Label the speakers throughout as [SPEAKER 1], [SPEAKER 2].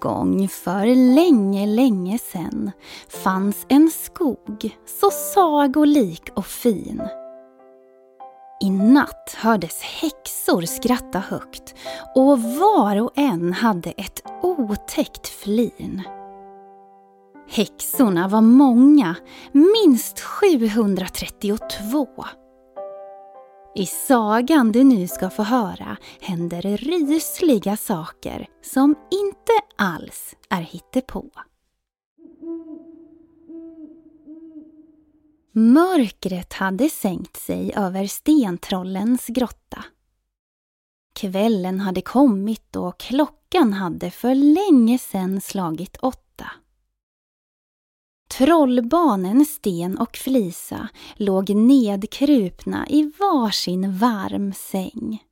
[SPEAKER 1] En gång för länge, länge sedan fanns en skog så sagolik och fin. I natt hördes häxor skratta högt och var och en hade ett otäckt flin. Häxorna var många, minst 732. I sagan du nu ska få höra händer rysliga saker som inte alls är hittepå. Mörkret hade sänkt sig över stentrollens grotta. Kvällen hade kommit och klockan hade för länge sedan slagit åtta. Trollbarnen Sten och Flisa låg nedkrupna i varsin varm säng.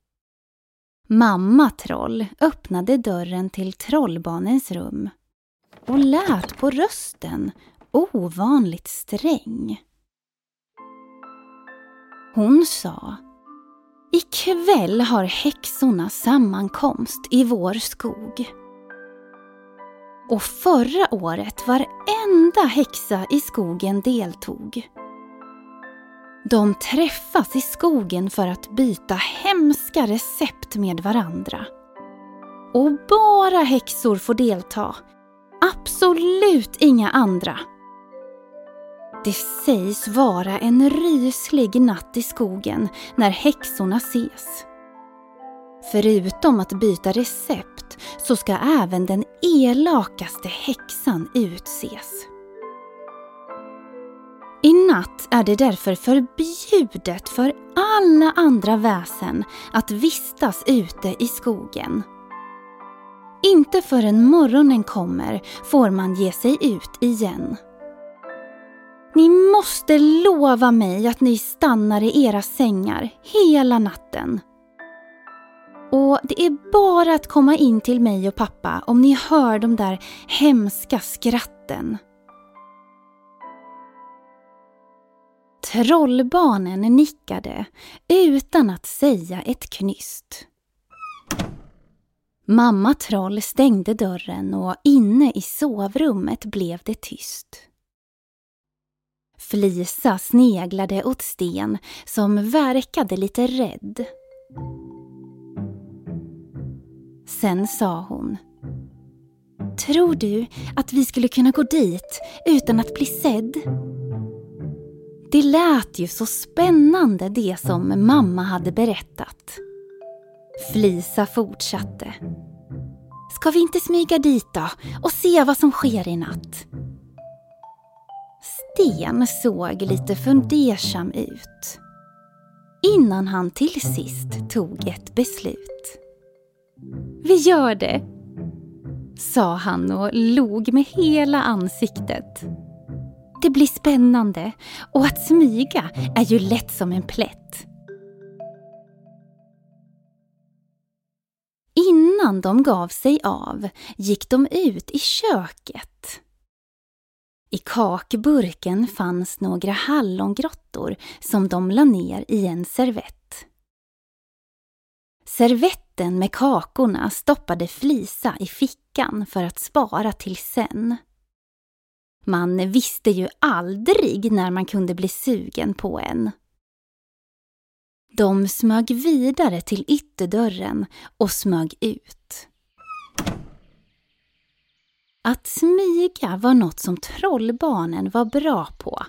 [SPEAKER 1] Mamma Troll öppnade dörren till trollbarnens rum och lät på rösten ovanligt sträng. Hon sa Ikväll har häxorna sammankomst i vår skog. Och förra året varenda häxa i skogen deltog. De träffas i skogen för att byta hemska recept med varandra. Och bara häxor får delta. Absolut inga andra. Det sägs vara en ryslig natt i skogen när häxorna ses. Förutom att byta recept så ska även den elakaste häxan utses. I natt är det därför förbjudet för alla andra väsen att vistas ute i skogen. Inte förrän morgonen kommer får man ge sig ut igen. Ni måste lova mig att ni stannar i era sängar hela natten. Och det är bara att komma in till mig och pappa om ni hör de där hemska skratten. Trollbarnen nickade utan att säga ett knyst. Mamma Troll stängde dörren och inne i sovrummet blev det tyst. Flisa sneglade åt Sten som verkade lite rädd. Sen sa hon Tror du att vi skulle kunna gå dit utan att bli sedd? Det lät ju så spännande det som mamma hade berättat. Flisa fortsatte. Ska vi inte smyga dit då och se vad som sker i natt? Sten såg lite fundersam ut. Innan han till sist tog ett beslut. Vi gör det, sa han och log med hela ansiktet. Det blir spännande och att smyga är ju lätt som en plätt. Innan de gav sig av gick de ut i köket. I kakburken fanns några hallongrottor som de la ner i en servett. Servetten med kakorna stoppade Flisa i fickan för att spara till sen. Man visste ju aldrig när man kunde bli sugen på en. De smög vidare till ytterdörren och smög ut. Att smyga var något som trollbarnen var bra på.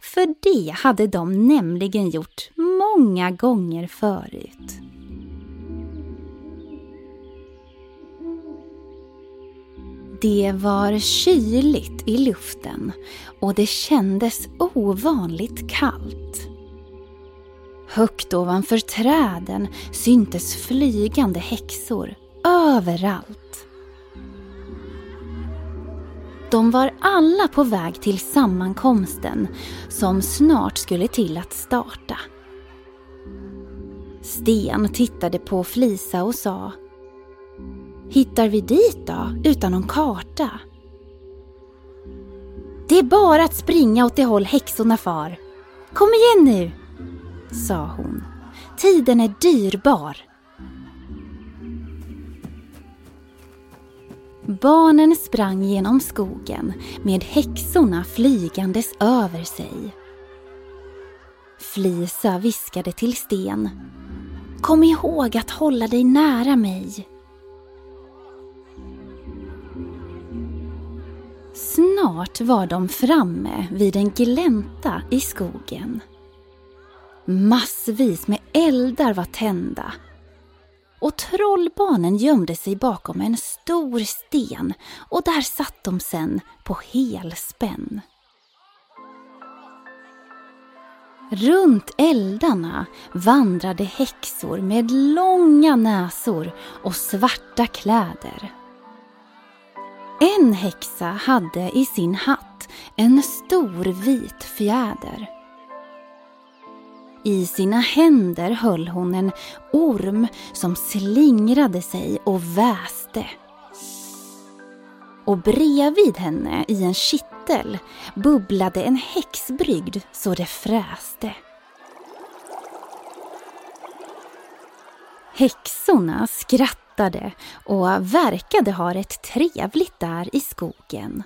[SPEAKER 1] För det hade de nämligen gjort många gånger förut. Det var kyligt i luften och det kändes ovanligt kallt. Högt ovanför träden syntes flygande häxor överallt. De var alla på väg till sammankomsten som snart skulle till att starta. Sten tittade på Flisa och sa Hittar vi dit då, utan någon karta? Det är bara att springa åt det håll häxorna far. Kom igen nu, sa hon. Tiden är dyrbar. Barnen sprang genom skogen med häxorna flygandes över sig. Flisa viskade till Sten. Kom ihåg att hålla dig nära mig. Snart var de framme vid en glänta i skogen. Massvis med eldar var tända och trollbarnen gömde sig bakom en stor sten och där satt de sen på helspänn. Runt eldarna vandrade häxor med långa näsor och svarta kläder. En häxa hade i sin hatt en stor vit fjäder. I sina händer höll hon en orm som slingrade sig och väste. Och bredvid henne i en kittel bubblade en häxbrygd så det fräste. Häxorna skrattade och verkade ha rätt trevligt där i skogen.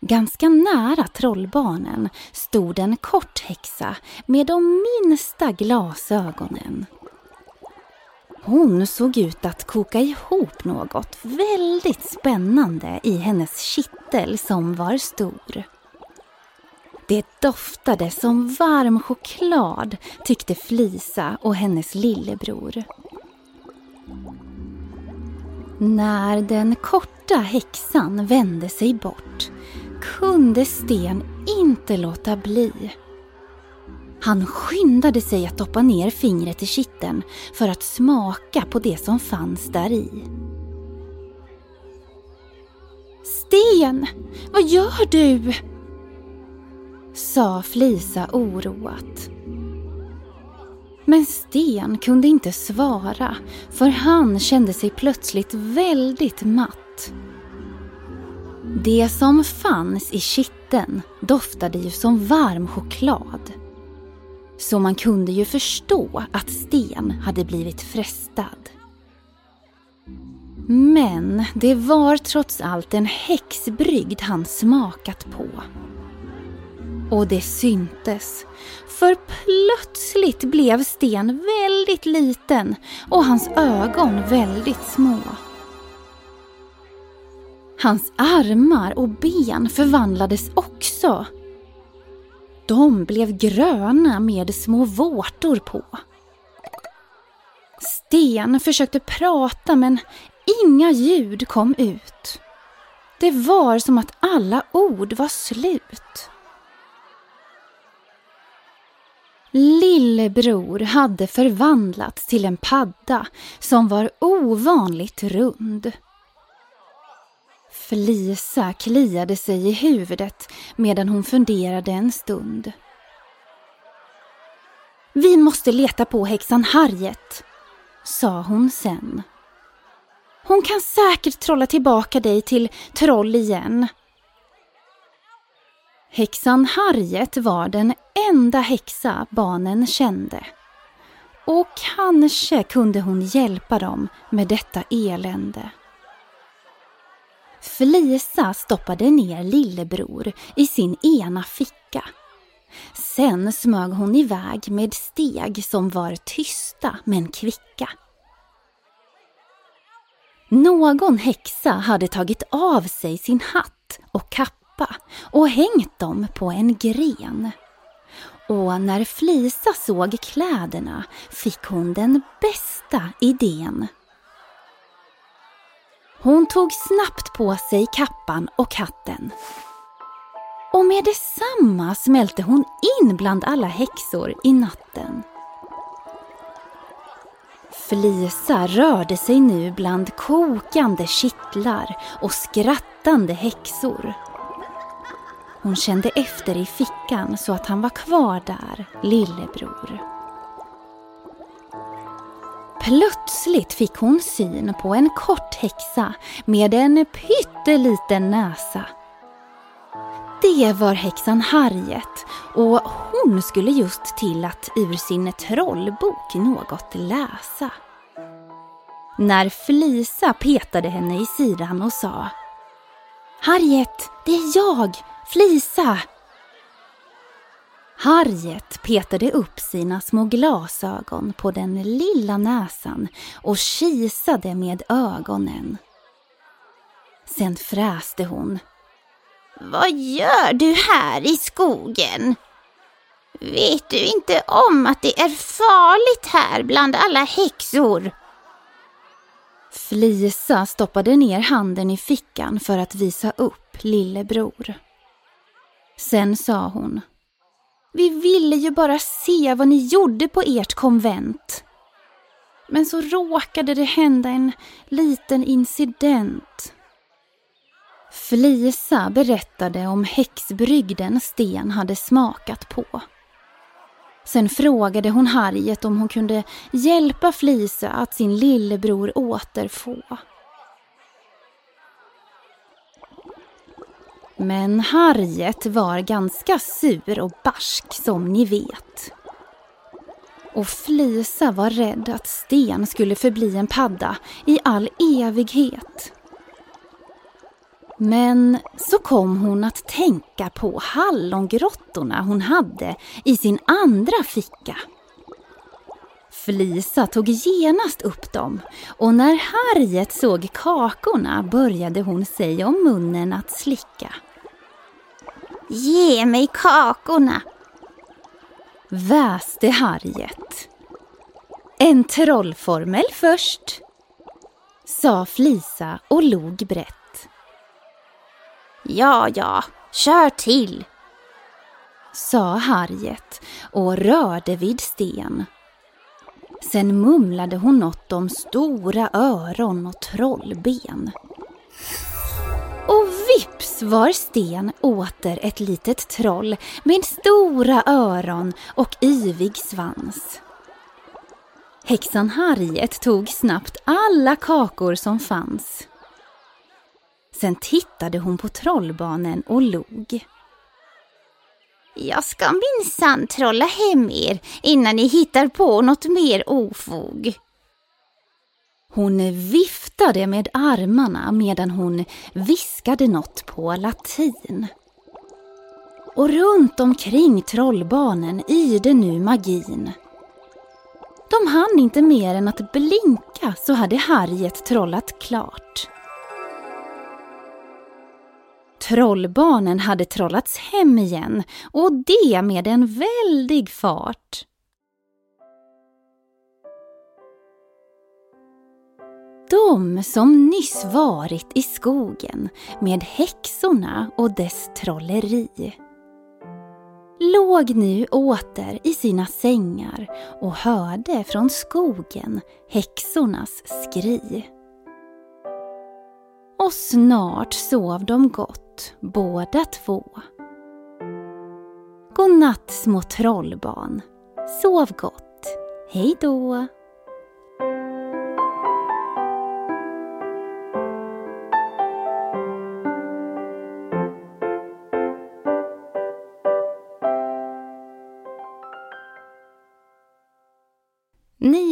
[SPEAKER 1] Ganska nära trollbarnen stod en kort häxa med de minsta glasögonen. Hon såg ut att koka ihop något väldigt spännande i hennes kittel som var stor. Det doftade som varm choklad tyckte Flisa och hennes lillebror. När den korta häxan vände sig bort kunde Sten inte låta bli. Han skyndade sig att doppa ner fingret i kitteln för att smaka på det som fanns där i. Sten, vad gör du? sa Flisa oroat. Men Sten kunde inte svara för han kände sig plötsligt väldigt matt. Det som fanns i kitteln doftade ju som varm choklad. Så man kunde ju förstå att Sten hade blivit frestad. Men det var trots allt en häxbrygd han smakat på. Och det syntes, för plötsligt blev Sten väldigt liten och hans ögon väldigt små. Hans armar och ben förvandlades också. De blev gröna med små vårtor på. Sten försökte prata men inga ljud kom ut. Det var som att alla ord var slut. Lillebror hade förvandlats till en padda som var ovanligt rund. Flisa kliade sig i huvudet medan hon funderade en stund. Vi måste leta på häxan Harriet, sa hon sen. Hon kan säkert trolla tillbaka dig till troll igen. Häxan Harriet var den enda häxa barnen kände. Och kanske kunde hon hjälpa dem med detta elände. Felisa stoppade ner lillebror i sin ena ficka. Sen smög hon iväg med steg som var tysta men kvicka. Någon häxa hade tagit av sig sin hatt och kappa och hängt dem på en gren. Och när Flisa såg kläderna fick hon den bästa idén. Hon tog snabbt på sig kappan och hatten. Och med detsamma smälte hon in bland alla häxor i natten. Flisa rörde sig nu bland kokande kittlar och skrattande häxor. Hon kände efter i fickan så att han var kvar där, lillebror. Plötsligt fick hon syn på en kort häxa med en pytteliten näsa. Det var häxan Harriet och hon skulle just till att ur sin trollbok något läsa. när Flisa petade henne i sidan och sa Harriet, det är jag, Flisa! Harriet petade upp sina små glasögon på den lilla näsan och kisade med ögonen. Sen fräste hon. Vad gör du här i skogen? Vet du inte om att det är farligt här bland alla häxor? Flisa stoppade ner handen i fickan för att visa upp lillebror. Sen sa hon. Vi ville ju bara se vad ni gjorde på ert konvent. Men så råkade det hända en liten incident. Flisa berättade om häxbrygden Sten hade smakat på. Sen frågade hon Harriet om hon kunde hjälpa Flisa att sin lillebror återfå. Men Harriet var ganska sur och barsk som ni vet. Och Flisa var rädd att Sten skulle förbli en padda i all evighet. Men så kom hon att tänka på hallongrottorna hon hade i sin andra ficka. Flisa tog genast upp dem och när Harriet såg kakorna började hon sig om munnen att slicka. Ge mig kakorna! väste Harriet. En trollformel först, sa Flisa och log brett. Ja, ja, kör till, sa Harriet och rörde vid sten. Sen mumlade hon något om stora öron och trollben. Vips var Sten åter ett litet troll med stora öron och yvig svans. Häxan Harriet tog snabbt alla kakor som fanns. Sen tittade hon på trollbarnen och log. Jag ska minsann trolla hem er innan ni hittar på något mer ofog. Hon viftade med armarna medan hon viskade något på latin. Och runt omkring trollbarnen yrde nu magin. De hann inte mer än att blinka så hade Harriet trollat klart. Trollbarnen hade trollats hem igen och det med en väldig fart. De som nyss varit i skogen med häxorna och dess trolleri låg nu åter i sina sängar och hörde från skogen häxornas skri. Och snart sov de gott, båda två. Godnatt små trollbarn. Sov gott. Hej då!